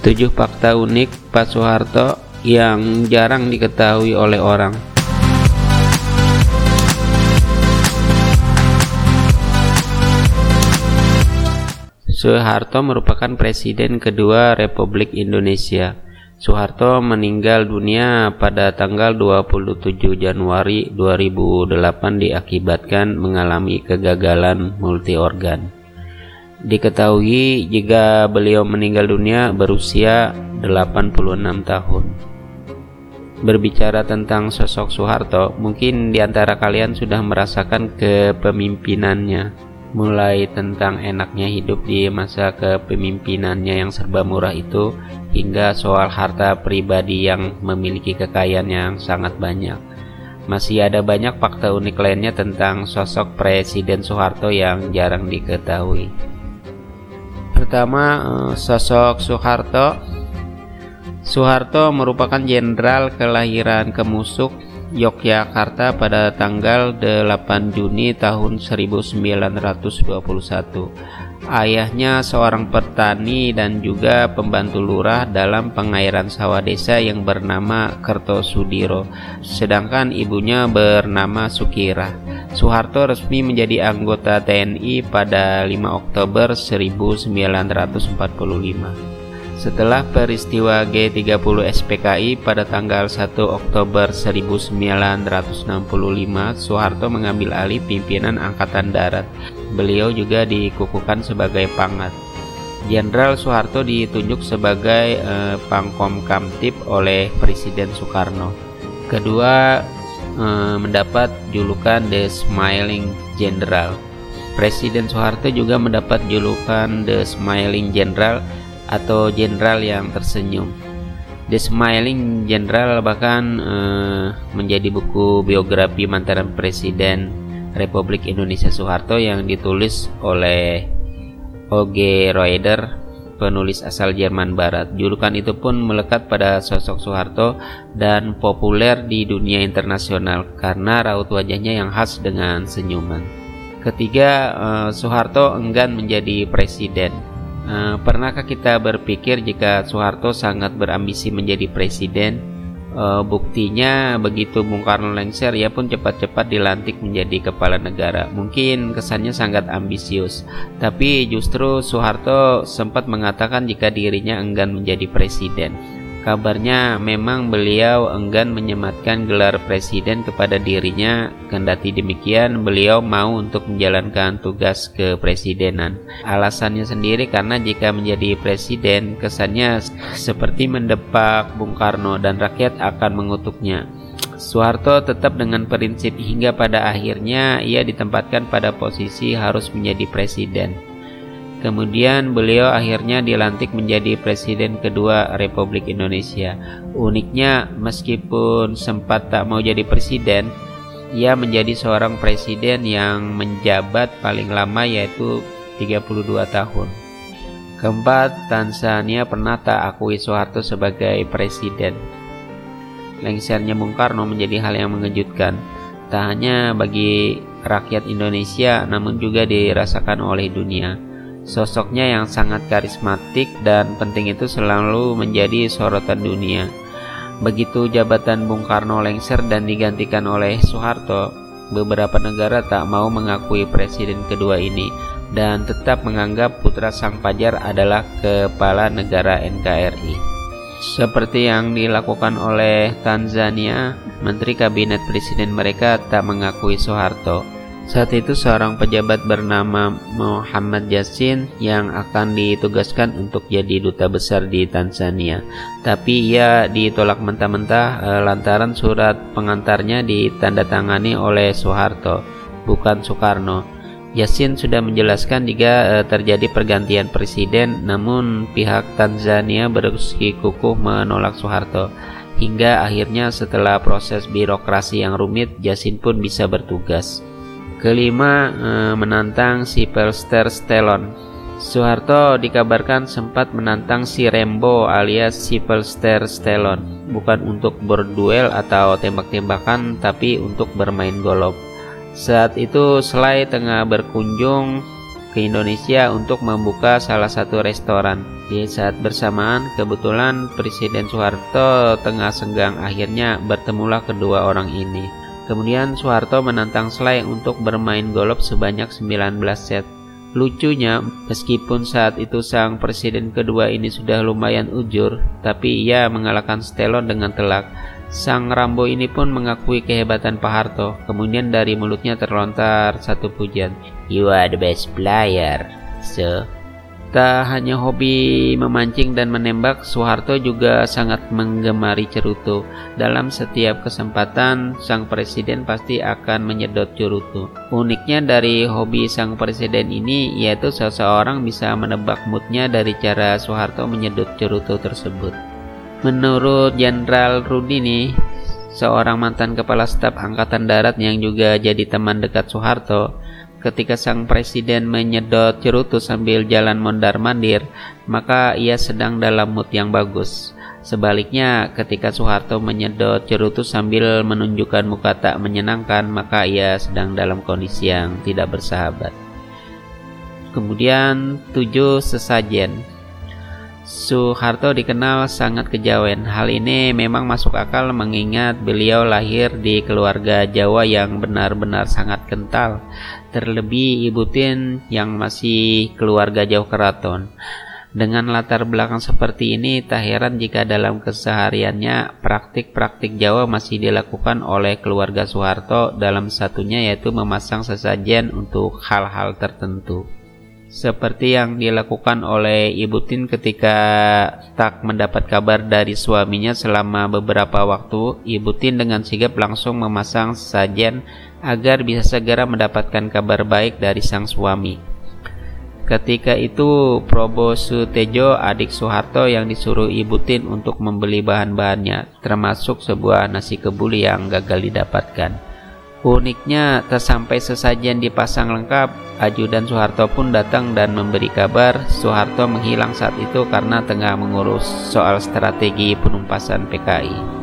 7 fakta unik Pak Soeharto yang jarang diketahui oleh orang. Soeharto merupakan presiden kedua Republik Indonesia. Soeharto meninggal dunia pada tanggal 27 Januari 2008 diakibatkan mengalami kegagalan multi organ. Diketahui jika beliau meninggal dunia berusia 86 tahun. Berbicara tentang sosok Soeharto, mungkin di antara kalian sudah merasakan kepemimpinannya, mulai tentang enaknya hidup di masa kepemimpinannya yang serba murah itu, hingga soal harta pribadi yang memiliki kekayaan yang sangat banyak. Masih ada banyak fakta unik lainnya tentang sosok Presiden Soeharto yang jarang diketahui pertama eh, sosok Soeharto Soeharto merupakan jenderal kelahiran Kemusuk, Yogyakarta pada tanggal 8 Juni tahun 1921. Ayahnya seorang petani dan juga pembantu lurah dalam pengairan sawah desa yang bernama Kertosudiro, sedangkan ibunya bernama Sukira. Soeharto resmi menjadi anggota TNI pada 5 Oktober 1945. Setelah peristiwa G30 SPKI pada tanggal 1 Oktober 1965, Soeharto mengambil alih pimpinan Angkatan Darat. Beliau juga dikukuhkan sebagai pangat. Jenderal Soeharto ditunjuk sebagai eh, Pangkom Kamtip oleh Presiden Soekarno. Kedua, Eh, mendapat julukan The Smiling General. Presiden Soeharto juga mendapat julukan The Smiling General atau Jenderal yang tersenyum. The Smiling General bahkan uh, menjadi buku biografi mantan Presiden Republik Indonesia Soeharto yang ditulis oleh O.G. Roeder penulis asal Jerman Barat. Julukan itu pun melekat pada sosok Soeharto dan populer di dunia internasional karena raut wajahnya yang khas dengan senyuman. Ketiga, eh, Soeharto enggan menjadi presiden. Eh, pernahkah kita berpikir jika Soeharto sangat berambisi menjadi presiden? E, buktinya begitu Bung Karno lengser ia pun cepat-cepat dilantik menjadi kepala negara. Mungkin kesannya sangat ambisius, tapi justru Soeharto sempat mengatakan jika dirinya enggan menjadi presiden. Kabarnya memang beliau enggan menyematkan gelar presiden kepada dirinya, kendati demikian beliau mau untuk menjalankan tugas kepresidenan. Alasannya sendiri karena jika menjadi presiden kesannya seperti mendepak Bung Karno dan rakyat akan mengutuknya. Soeharto tetap dengan prinsip hingga pada akhirnya ia ditempatkan pada posisi harus menjadi presiden. Kemudian beliau akhirnya dilantik menjadi presiden kedua Republik Indonesia. Uniknya, meskipun sempat tak mau jadi presiden, ia menjadi seorang presiden yang menjabat paling lama yaitu 32 tahun. Keempat, Tanzania pernah tak akui Soeharto sebagai presiden. Lengsernya Bung Karno menjadi hal yang mengejutkan, tak hanya bagi rakyat Indonesia namun juga dirasakan oleh dunia. Sosoknya yang sangat karismatik dan penting itu selalu menjadi sorotan dunia. Begitu jabatan Bung Karno lengser dan digantikan oleh Soeharto, beberapa negara tak mau mengakui presiden kedua ini dan tetap menganggap putra sang pajar adalah kepala negara NKRI. Seperti yang dilakukan oleh Tanzania, Menteri Kabinet Presiden mereka tak mengakui Soeharto saat itu seorang pejabat bernama Muhammad Yasin yang akan ditugaskan untuk jadi duta besar di Tanzania. Tapi ia ditolak mentah-mentah e, lantaran surat pengantarnya ditandatangani oleh Soeharto, bukan Soekarno. Yasin sudah menjelaskan jika e, terjadi pergantian presiden, namun pihak Tanzania bersikukuh menolak Soeharto. Hingga akhirnya setelah proses birokrasi yang rumit, Yasin pun bisa bertugas. Kelima, eh, menantang si Sylvester Stallone. Soeharto dikabarkan sempat menantang si Rembo alias Sylvester Stallone, bukan untuk berduel atau tembak-tembakan, tapi untuk bermain golf. Saat itu Sly tengah berkunjung ke Indonesia untuk membuka salah satu restoran. Di saat bersamaan, kebetulan Presiden Soeharto tengah senggang akhirnya bertemulah kedua orang ini. Kemudian Soeharto menantang Slay untuk bermain golf sebanyak 19 set. Lucunya, meskipun saat itu sang presiden kedua ini sudah lumayan ujur, tapi ia mengalahkan Stelon dengan telak. Sang Rambo ini pun mengakui kehebatan Pak Harto. Kemudian dari mulutnya terlontar satu pujian, "You are the best player." So, Tak hanya hobi memancing dan menembak, Soeharto juga sangat menggemari cerutu. Dalam setiap kesempatan, sang presiden pasti akan menyedot cerutu. Uniknya dari hobi sang presiden ini, yaitu seseorang bisa menebak moodnya dari cara Soeharto menyedot cerutu tersebut. Menurut Jenderal Rudini, seorang mantan kepala staf Angkatan Darat yang juga jadi teman dekat Soeharto, Ketika sang presiden menyedot cerutu sambil jalan mondar-mandir, maka ia sedang dalam mood yang bagus. Sebaliknya, ketika Soeharto menyedot cerutu sambil menunjukkan muka tak menyenangkan, maka ia sedang dalam kondisi yang tidak bersahabat. Kemudian, tujuh sesajen. Soeharto dikenal sangat kejawen. Hal ini memang masuk akal mengingat beliau lahir di keluarga Jawa yang benar-benar sangat kental. Terlebih Ibu Tin yang masih keluarga jauh keraton. Dengan latar belakang seperti ini, tak heran jika dalam kesehariannya praktik-praktik Jawa masih dilakukan oleh keluarga Soeharto dalam satunya yaitu memasang sesajen untuk hal-hal tertentu seperti yang dilakukan oleh Ibu Tin ketika tak mendapat kabar dari suaminya selama beberapa waktu, Ibu Tin dengan sigap langsung memasang sajen agar bisa segera mendapatkan kabar baik dari sang suami. Ketika itu, Probo Sutejo, adik Soeharto yang disuruh Ibu Tin untuk membeli bahan-bahannya, termasuk sebuah nasi kebuli yang gagal didapatkan. Uniknya, tak sampai sesajen dipasang lengkap, ajudan Soeharto pun datang dan memberi kabar Soeharto menghilang saat itu karena tengah mengurus soal strategi penumpasan PKI.